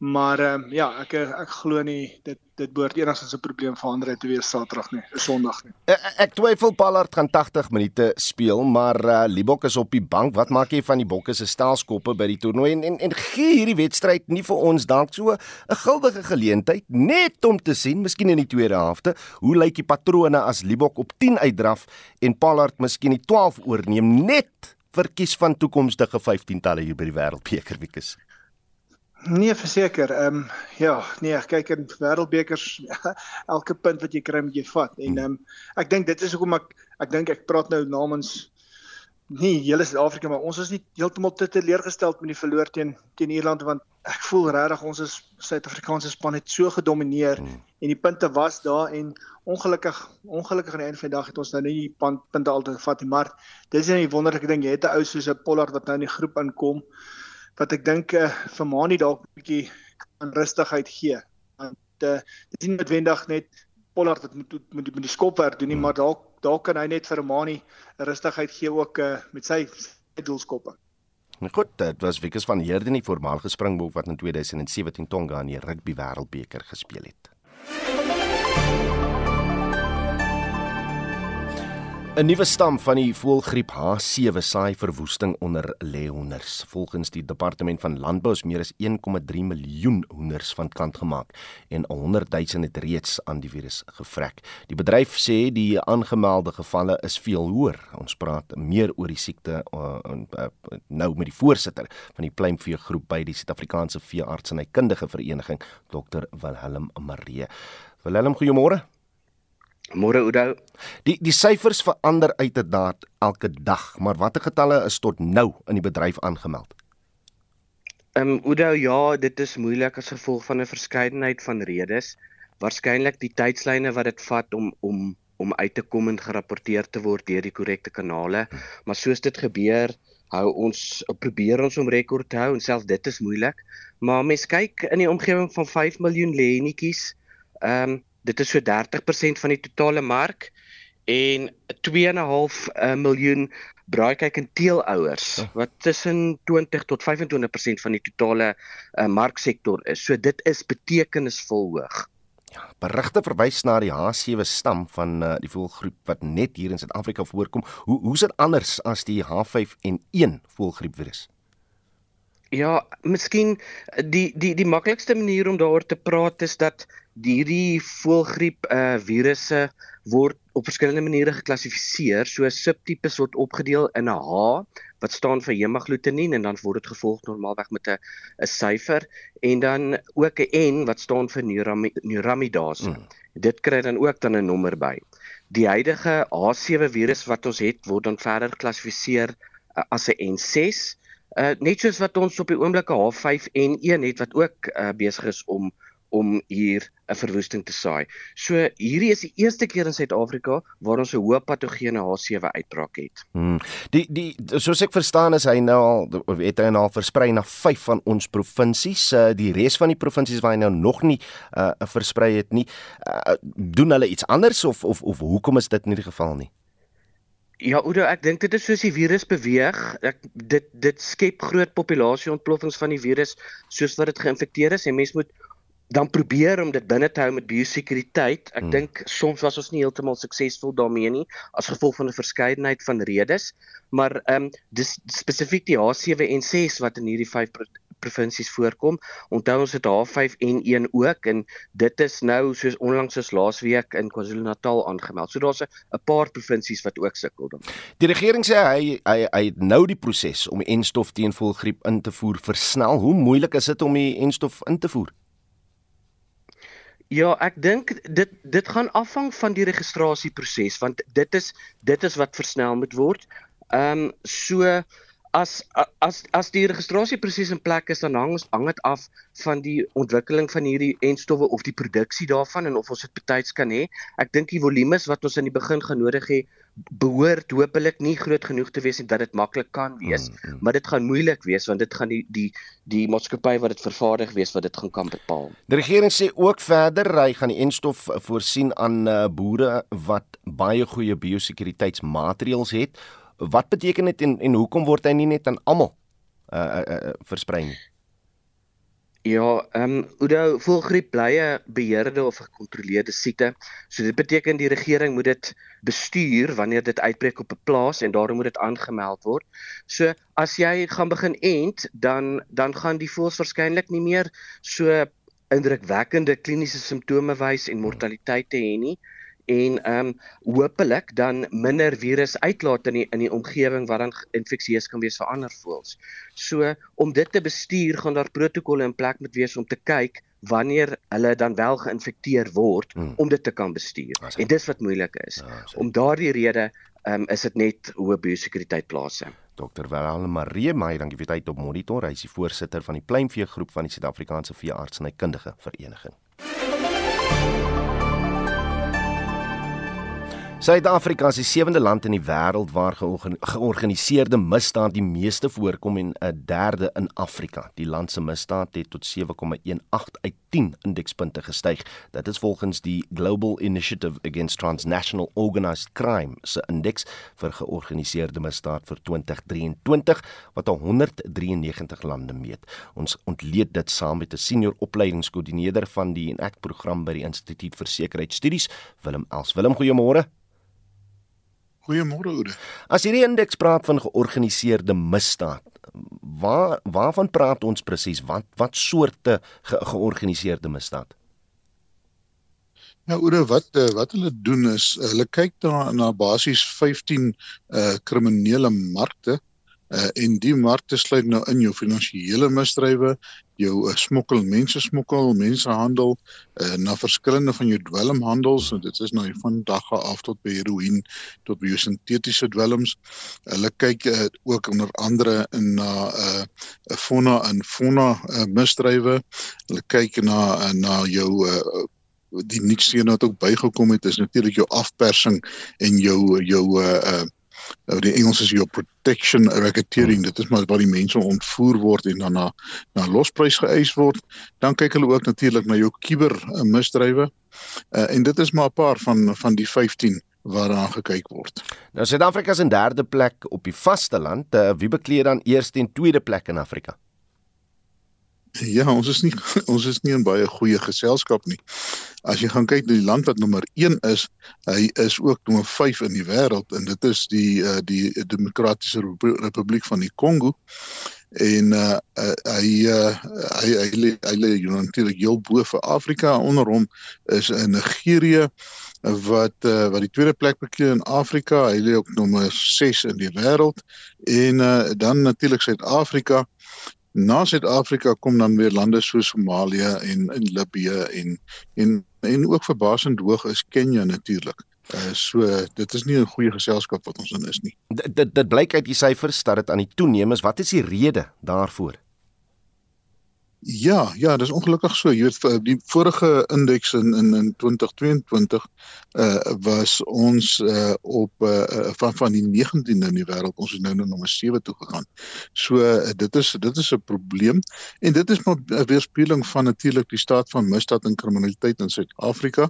Maar ehm um, ja, ek ek glo nie dit dit behoort enigstens 'n probleem vir ander te wees Saterdag nie, Sondag nie. Ek, ek twyfel Pallard gaan 80 minute speel, maar uh, Libok is op die bank. Wat maak jy van die Bokke se staalskoppe by die toernooi en en, en gee hierdie wedstryd nie vir ons dalk so 'n guldige geleentheid net om te sien, miskien in die tweede helfte, hoe lyk die patrone as Libok op 10 uitdraf en Pallard miskien die 12 oorneem net verkies van toekomstige 15-talle hier by die Wêreldbeker wiekies. Nee, verseker. Ehm um, ja, nee, kyk in wêreldbekers elke punt wat jy kry moet jy vat. En ehm um, ek dink dit is hoekom ek ek dink ek praat nou namens nie hele Suid-Afrika maar ons is nie heeltemal te teleurgesteld met die verloor teen teen Ierland want ek voel regtig ons is Suid-Afrikaanse span het so gedomeineer hmm. en die punte was daar en ongelukkig ongelukkig aan die einde van die dag het ons nou nie die punte altyd gevat nie maar dis 'n wonderlike ding jy het 'n ou soos 'n Pollard wat nou in die groep inkom wat ek dink uh, vir Mani dalk 'n bietjie kan rustigheid gee want uh, dit is nie noodwendig net Pollard wat moet met die, met die skopwerk doen nie maar dalk dalk kan hy net vir Romani 'n rustigheid gee ook uh, met sy, sy doelskoppe. Nou goed, dit was Wikus van Heerden, die voormalige Springbok wat in 2017 Tonga in die Rugby Wêreldbeker gespeel het. 'n Nuwe stam van die voëlgriep H7 saai verwoesting onder leehonders. Volgens die departement van landbou is meer as 1,3 miljoen hoenders van kant gemaak en 100 000 het reeds aan die virus gevrek. Die bedryf sê die aangemelde gevalle is veel hoër. Ons praat meer oor die siekte uh, uh, nou met die voorsitter van die pluimvee groep by die Suid-Afrikaanse Veeartsenykundige Vereniging, Dr. Wilhelm Maree. Wilhelm, goeiemôre. Môre Oudo. Die die syfers verander uiteraard elke dag, maar watter getalle is tot nou in die bedryf aangemeld? Ehm um, Oudo, ja, dit is moeilik as gevolg van 'n verskeidenheid van redes. Waarskynlik die tydslyne wat dit vat om om om uit te kom en gerapporteer te word deur die korrekte kanale, maar soos dit gebeur, hou ons probeer ons om rekord te hou en self dit is moeilik. Maar mens kyk in die omgewing van 5 miljoen lênetjies. Ehm um, dit is so 30% van die totale mark en 2.5 uh, miljoen braaikyk en teelouers oh. wat tussen 20 tot 25% van die totale uh, marksektor is. So dit is betekenisvol hoog. Ja, berigte verwys na die H7 stam van uh, die voëlgriep wat net hier in Suid-Afrika voorkom. Hoe hoe is dit anders as die H5N1 voëlgriepvirus? Ja, miskien die die die maklikste manier om daaroor te praat is dat hierdie voëlgriep uh virusse word op verskillende maniere geklassifiseer. So subtipes word opgedeel in 'n H wat staan vir hemagglutinin en dan word dit gevolg normaalweg met 'n 'n syfer en dan ook 'n N wat staan vir neuramidase. Mm. Dit kry dan ook dan 'n nommer by. Die huidige H7 virus wat ons het word dan verder geklassifiseer uh, as 'n N6. Uh net soos wat ons op die oomblik H5N1 het wat ook uh, besig is om om hier 'n verwoesting te saai. So hierdie is die eerste keer in Suid-Afrika waar ons 'n hoë patogene H7 uitbraak het. Hmm. Die die soos ek verstaan is hy nou al het hy nou al versprei na 5 van ons provinsies. Uh, die res van die provinsies waar hy nou nog nie uh, versprei het nie, uh, doen hulle iets anders of of of hoekom is dit in hierdie geval nie? Ja, Oudo, ek dink dit is soos die virus beweeg. Ek dit dit skep groot populasie ontploffings van die virus soos wat dit geïnfekteer is en mens moet dan probeer om dit binne te hou met biosekuriteit. Ek hmm. dink soms was ons nie heeltemal suksesvol daarmee nie as gevolg van 'n verskeidenheid van redes, maar ehm um, dis spesifiek die H7N6 wat in hierdie 5 provinsies voorkom. Onthou ons het H5N1 ook en dit is nou soos onlangs soos laasweek in KwaZulu-Natal aangemeld. So daar's 'n paar provinsies wat ook sukkel dan. Die regering sê hy hy hy het nou die proses om enstof teen volgriep in te voer versnel. Hoe moeilik is dit om die enstof in te voer? Ja, ek dink dit dit gaan afhang van die registrasieproses want dit is dit is wat versnel moet word. Ehm um, so as as as die registrasieproses in plek is dan hang hang dit af van die ontwikkeling van hierdie enstowwe of die produksie daarvan en of ons dit betyds kan hê. Ek dink die volumes wat ons in die begin genodig het behoort hopelik nie groot genoeg te wees en dat dit maklik kan wees, mm, mm. maar dit gaan moeilik wees want dit gaan die die die maatskappy wat dit vervaardig wees wat dit gaan kan bepaal. Die regering sê ook verder hy gaan die enstof voorsien aan uh, boere wat baie goeie biosekuriteitsmaatreëls het. Wat beteken dit en en hoekom word hy nie net aan almal uh, uh, uh, versprei nie? Ja, ehm um, Oudo, voelgriep bly 'n beheerde of gekontroleerde siekte. So dit beteken die regering moet dit bestuur wanneer dit uitbreek op 'n plaas en daarom moet dit aangemeld word. So as jy gaan begin ent, dan dan gaan die voëls waarskynlik nie meer so indrukwekkende kliniese simptome wys en mortaliteit te hê nie en ehm um, hopelik dan minder virus uitlaat in die in die omgewing waar dan infeksieus kan wees vir ander voëls. So om dit te bestuur gaan daar protokolle in plek moet wees om te kyk wanneer hulle dan wel geïnfekteer word hmm. om dit te kan bestuur. En dis wat moeilik is. Ja, om daardie rede um, is dit net hoë biosekuriteit plase. Dr. Willem Marie Meyer, dankie vir tyd op monitor. Hy is die voorsitter van die pluimvee groep van die Suid-Afrikaanse Veeartsenykundige Vereniging. Suid-Afrika is die sewende land in die wêreld waar georganiseerde misdaad die meeste voorkom en 'n derde in Afrika. Die land se misdaad het tot 7,18 uit 10 indekspunte gestyg. Dit is volgens die Global Initiative Against Transnational Organized Crime se indeks vir georganiseerde misdaad vir 2023 wat al 193 lande meet. Ons ontleed dit saam met 'n senior opleidingskoördineerder van die ENAC program by die Instituut vir Sekuriteitsstudies, Willem Els. Willem, goeiemôre. Goeiemôre Oude. As hierdie indeks praat van georganiseerde misdaad, waar waarvan praat ons presies? Wat wat soorte ge, georganiseerde misdaad? Ja, Oude, wat eh, wat hulle doen is hulle kyk na na basies 15 uh kriminele markte Uh, en die markte sluit nou in jou finansiële misdrywe, jou uh, smokkel, mense smokkel, mensenhandel, uh, na verskillende van jou dwelmhandels en dit is nou van dagga af tot by heroïne tot by sintetiese dwelms. Hulle kyk uh, ook onder andere in na 'n uh, fona en fona uh, misdrywe. Hulle kyk na uh, na jou uh, die niks wat ook bygekom het is natuurlik jou afpersing en jou jou uh, uh nou die Engels is your protection racketeering dit is maar waar die mense ontvoer word en dan na na losprys geëis word dan kyk hulle ook natuurlik na jou kiber misdrywe uh, en dit is maar 'n paar van van die 15 waaraan gekyk word. Nou Suid-Afrika is in derde plek op die vasteland. Uh, wie bekleed dan eerste en tweede plek in Afrika? Ja, ons is nie ons is nie in baie goeie geselskap nie. As jy gaan kyk na die land wat nommer 1 is, hy is ook nommer 5 in die wêreld en dit is die uh, die Demokratiese Republiek van die Kongo. En uh, uh, hy, uh, hy hy hy hy lê natuurlik heel bo vir Afrika onder hom is in Nigerië wat uh, wat die tweede plek bekleed in Afrika. Hy lê ook nommer 6 in die wêreld en uh, dan natuurlik Suid-Afrika Na Suid-Afrika kom dan weer lande soos Somalië en in Libië en en en ook verbasend hoog is Kenia natuurlik. Uh, so dit is nie 'n goeie geselskap wat ons in is nie. Dit dit blyk uit die syfers dat dit aan die toeneem is. Wat is die rede daarvoor? Ja, ja, dis ongelukkig so. Jy weet die vorige indeks in in in 2022 uh was ons uh op uh van van die 19de in die wêreld. Ons is nou na nommer 7 toe gegaan. So uh, dit is dit is 'n probleem en dit is maar 'n weerspieëling van natuurlik die staat van misdaad en kriminaliteit in Suid-Afrika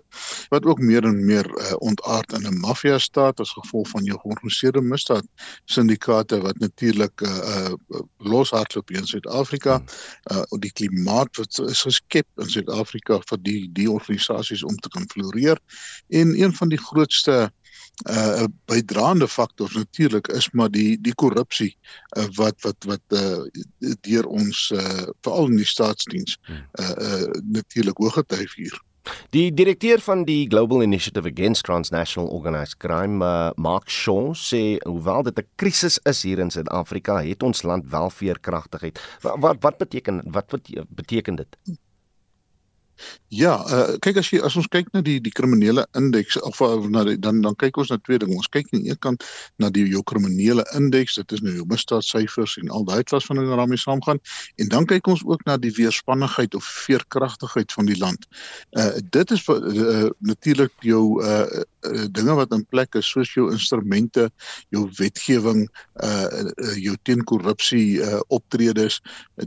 wat ook meer en meer uh, ontaard in 'n maffia staat as gevolg van jou georganiseerde misdaad syndikaate wat natuurlik uh, uh loshardloop in Suid-Afrika. Uh die klimaat wat is geskep in Suid-Afrika vir die die organisasies om te kan floreer en een van die grootste uh bydraende faktors natuurlik is maar die die korrupsie uh, wat wat wat uh deur ons uh veral in die staatsdiens uh, uh natuurlik hooggetuig hier. Die direkteur van die Global Initiative Against Transnational Organized Crime, uh, Mark Shaw, sê hoewel dit 'n krisis is hier in Suid-Afrika, het ons land wel veerkragtigheid. Wat wat, wat beteken wat wat beteken dit? Ja, uh, kyk as jy as ons kyk na die die kriminele indeks of na die, dan dan kyk ons na twee dinge. Ons kyk aan die een kant na die jou kriminele indeks, dit is nou jou misdaadsyfers en al daai klas van dinge waarmee saamgaan en dan kyk ons ook na die weerspannigheid of veerkragtigheid van die land. Uh dit is uh, natuurlik jou uh, uh dinge wat in plek is soos jou instrumente, jou wetgewing, uh jou teenkorrupsie uh optredes,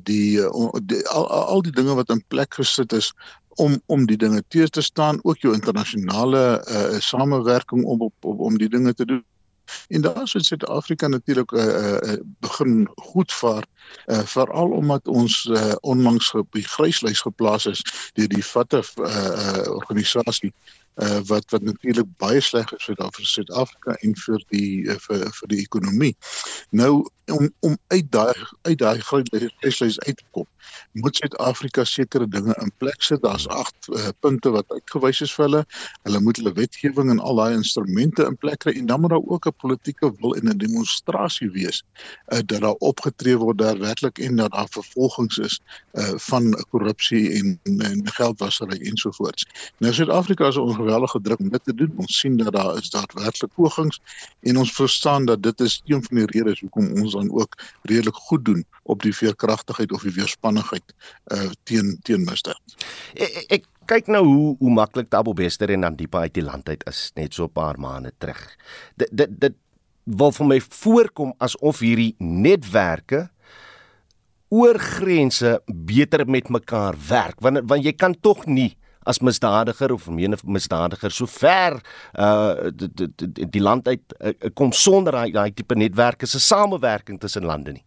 die, uh, die al, al die dinge wat in plek gesit is om om die dinge te te staan ook jou internasionale uh, samewerking om op, op om die dinge te doen. En daar is Suid-Afrika natuurlik uh, uh, begin goed vaar uh, veral omdat ons uh, onlangs op die gryslys geplaas is deur die vatte uh, uh, organisasie uh, wat wat natuurlik baie sleg is vir Suid-Afrika en vir die uh, vir vir die ekonomie nou om om uit daai uit daai gryslys uit te kom moet Suid-Afrika sekere dinge in plek sit. Daar's 8 uh, punte wat uitgewys is vir hulle. Hulle moet hulle wetgewing en al daai instrumente in plek kry en dan moet daar ook 'n politieke wil en 'n demonstrasie wees uh, dat daar opgetree word daar werklik en dat daar vervolgings is uh, van korrupsie en, en geldwasery ensovoorts. Nou Suid-Afrika is 'n geweldige druk om dit te doen. Ons sien dat daar is daadwerklik pogings en ons verstaan dat dit is een van die redes hoekom ons dan ook redelik goed doen op die veerkragtigheid of die weerspannigheid uh teen teen misdaad. Ek, ek kyk nou hoe hoe maklik Tabo Bester en Andipa uit die land uit is net so 'n paar maande terug. Dit dit dit wil vir my voorkom asof hierdie netwerke oor grense beter met mekaar werk want want jy kan tog nie as misdadiger of mene misdadiger so ver uh die, die, land uit uh, kom sonder daai daai tipe netwerke se samewerking tussen lande nie.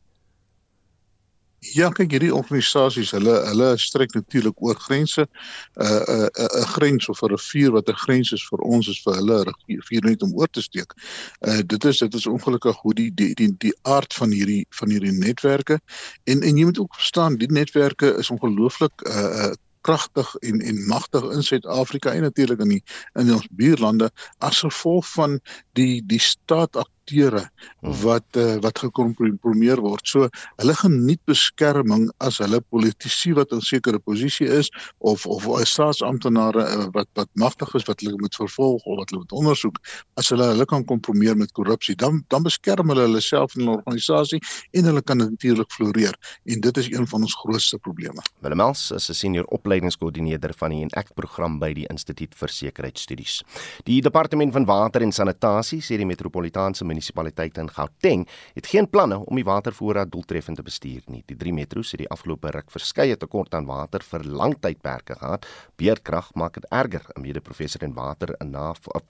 Ja, kyk hierdie organisasies, hulle hulle strek natuurlik oor grense. 'n uh, 'n uh, 'n uh, grens of 'n rivier wat 'n grens is vir ons is vir hulle 'n rivier net om oor te steek. Uh dit is dit is ongelukkig hoe die die die, die aard van hierdie van hierdie netwerke en en jy moet ook verstaan, die netwerke is ongelooflik uh, uh kragtig en en magtig in Suid-Afrika en natuurlik in die in ons buurlande as gevolg van die die staat akteure hmm. wat uh, wat gekompromieer word. So hulle geniet beskerming as hulle politici wat in sekere posisie is of of staatsamptenare uh, wat wat magtig is wat hulle moet vervolg of wat hulle moet ondersoek. As hulle hulle kan kompromieer met korrupsie, dan dan beskerm hulle hulle self en hulle organisasie en hulle kan natuurlik floreer en dit is een van ons grootste probleme. Willemels is 'n senior opleidingskoördineerder van die ENAC program by die Instituut vir Sekuriteitsstudies. Die departement van water en sanitasie sê die metropolitaanse munisipaliteite in Gauteng het geen planne om die watervoorraad doeltreffend te bestuur nie. Die drie metro's het die afgelope ruk verskeie tekort aan water vir lang tydperke gehad. Beerdkrag maak dit erger. 'n Mede-professor in water in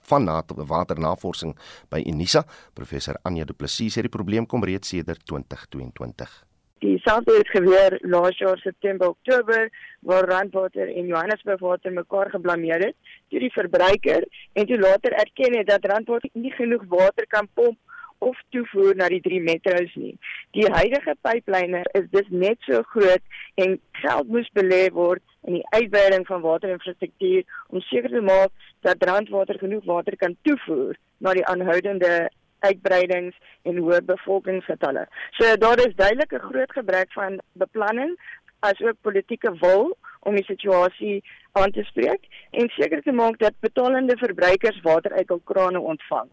van waternavorsing by Unisa, professor Anja Du Plessis sê die probleem kom reeds sedert 2022. Dieselfde het gebeur laas jaar September Oktober waar Randwater en Johannesburg Water mekaar geblameer het deur die verbruiker en toe later erken het dat Randwater nie genoeg water kan pomp of toevoer na die drie metro's nie. Die huidige pyplyne is dus net so groot en geld moes belê word in die uitbreiding van waterinfrastruktuur om seker te maak dat Randwater genoeg water kan toevoer na die aanhoudende uitbreidings en hoë bevolkingsgetalle. So daar is duidelik 'n groot gebrek van beplanning as ook politieke wil om die situasie aan te spreek en seker te maak dat betalende verbruikers water uit hul krane ontvang.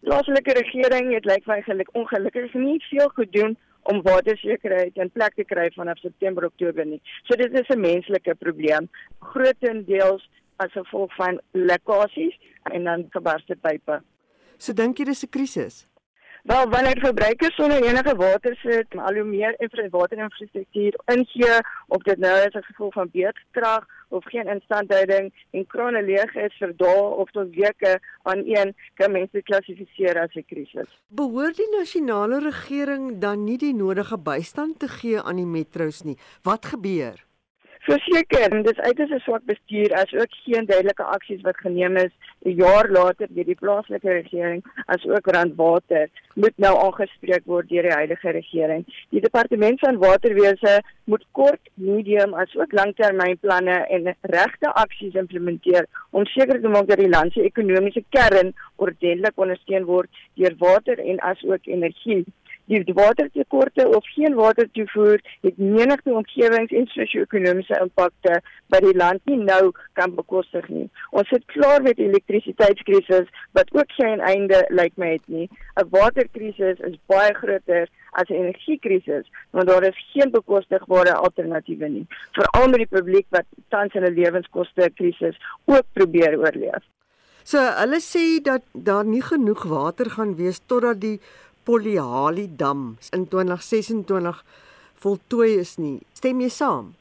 Die plaaslike regering het lyk my gelukkig ongelukkig nie veel gedoen om watersekerheid in plek te kry vanaf September Oktober nie. So dit is 'n menslike probleem, grootendeels as gevolg van lekkasies en dan gebarste pipe. So dink jy dis 'n krisis? Wel, wanneer verbruikers sonder enige water sit, al hoe meer waterinfrastruktuur ingee op dit nou as gevolg van beerdkrag of geen instandhouding en krane leeg is vir dae of tot weke aan een kan mense klassifiseer as 'n krisis. Behoort die nasionale regering dan nie die nodige bystand te gee aan die metros nie? Wat gebeur? Verseker, dit is uiters 'n swak bestuur as ook geen duidelike aksies wat geneem is 'n jaar later deur die plaaslike regering as ook Randwater moet nou aangespreek word deur die huidige regering. Die departement van waterwese moet kort, medium as ook langtermynplanne en regte aksies implementeer om seker te maak dat die land se ekonomiese kern ordentlik ondersteun word deur water en as ook energie. Die watertekorte of geen water toevoer het menige omgewings- en sosio-ekonomiese impakte wat die land nie nou kan bekostig nie. Ons sit klaar met elektrisiteitskrisis wat ook geen einde lyk my het nie. 'n Waterkrisis is baie groter as 'n energiekrisis, want daar is geen bekostigbare alternatiewe nie. Veral met die publiek wat tans 'n lewenskoste krisis ook probeer oorleef. So hulle sê dat daar nie genoeg water gaan wees totdat die Polihali dam in 2026 voltooi is nie. Stem jy saam?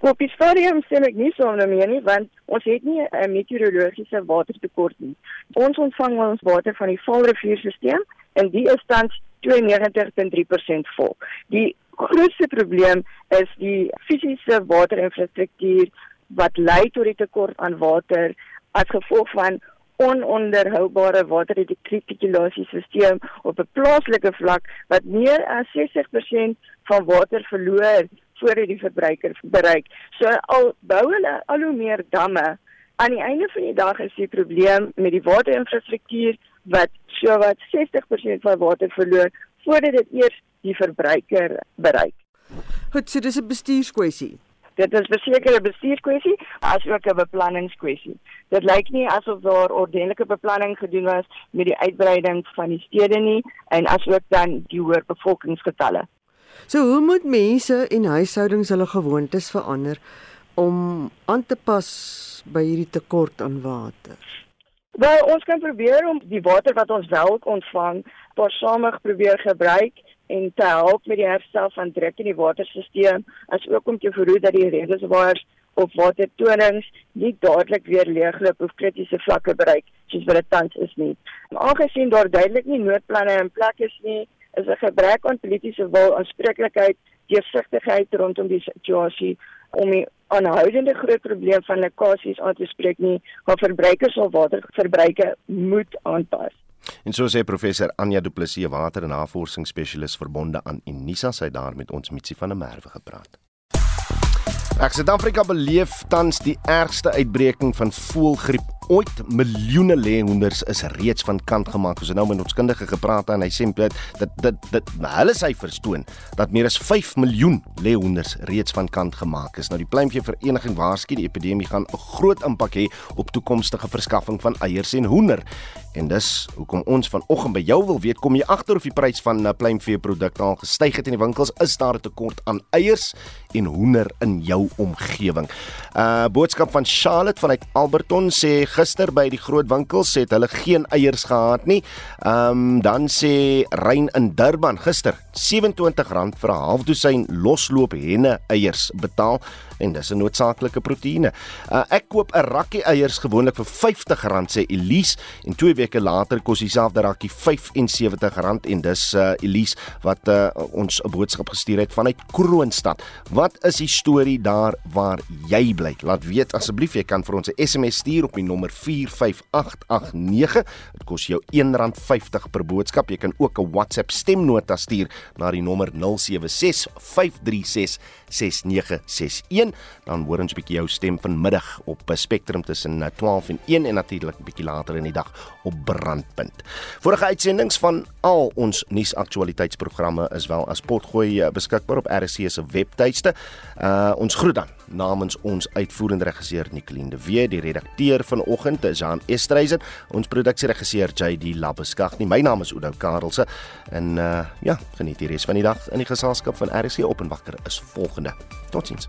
Op die stadium stem ek nie saam daarmee nie want ons het nie 'n meteorologiese watertekort nie. Ons ontvang ons water van die Vaalrivierstelsel en die is tans 92.3% vol. Die grootste probleem is die fisiese waterinfrastruktuur wat lei tot die tekort aan water as gevolg van ononderhoubare waterretikulasiesisteem op 'n plaaslike vlak wat meer as 60% van water verloor voor dit die verbruiker bereik. So al bou hulle al hoe meer damme, aan die einde van die dag is die probleem met die waterinfrastruktuur wat so wat 60% van water verloor voordat dit eers die verbruiker bereik. Goed, so dis 'n bestuurskwessie. Dit is beseker 'n bestuurskwessie asook 'n beplanningskwessie. Dit lyk nie asof daar ordentlike beplanning gedoen was met die uitbreiding van die stede nie en asook dan die hoër bevolkingsgetalle. So hoe moet mense en huishoudings hulle gewoontes verander om aan te pas by hierdie tekort aan water? Wel, ons kan probeer om die water wat ons wel ontvang, paarsamig probeer gebruik en te help met die herstel van druk in die waterstelsel, asook om te verhoed dat die reservoirs of watertonings nie dadelik weer leegloop of kritiese vlakke bereik soos wat dit tans is nie. Aangesien daar duidelik nie noodplanne in plek is nie, is 'n gebrek aan politieke wil, aanspreeklikheid, deursigtigheid rondom die situasie om die aanhoudende groot probleem van lekkasies aan te spreek nie, waar verbruikers sal waterverbruike moet aanpas. En so sê professor Anja Du Plessis, water- en navorsingsspesialis verbonde aan Unisa, sy daar met ons Mitsi van der Merwe gepraat. Ek Suid-Afrika beleef tans die ergste uitbreking van voëlgriep ooit. Miljoene leehonders is reeds van kant gemaak. Ons het nou met ons kundige gepraat en hy sê dit dit dit, dit hulle syfers toon dat meer as 5 miljoen leehonders reeds van kant gemaak is. Nou die pluimvee vereniging waarsku die epidemie gaan 'n groot impak hê op toekomstige verskaffing van eiers en hoender. En dis hoekom ons vanoggend by jou wil weet, kom jy agter of die prys van uh, pluimveeprodukte al gestyg het in die winkels? Is daar 'n tekort aan eiers en hoender in jou omgewing? Uh boodskap van Charlotte vanuit Alberton sê gister by die groot winkels het hulle geen eiers gehad nie. Um, dan sê Rein in Durban gister R27 vir 'n half dosyn losloop henne eiers betaal en dis 'n noodsaaklike proteïene. Uh, ek koop 'n rakkie eiers gewoonlik vir R50 sê Elise en 2 weke later kos dieselfde rakkie R75 en dis uh, Elise wat uh, ons 'n boodskap gestuur het vanuit Kroonstad. Wat is die storie daar waar jy bly? Laat weet asseblief jy kan vir ons 'n SMS stuur op die nommer 45889. Dit kos jou R1.50 per boodskap. Jy kan ook 'n WhatsApp stemnota stuur na die nommer 0765366961 dan hoor ons 'n bietjie jou stem vanmiddag op Spectrum tussen 12 en 1 en natuurlik 'n bietjie later in die dag op Brandpunt. Vorige uitsendings van al ons nuusaktualiteitsprogramme is wel as potgooi eh, beskikbaar op RC se webtuiste. Uh ons groet dan namens ons uitvoerende regisseur Nicoline de Wee, die redakteur vanoggend is Jan Estreisen, ons produksieregisseur JD Labeskag. My naam is Oudo Karelse en uh ja, geniet die res van die dag in die geselskap van RC op en wakker is volgende. Totsiens.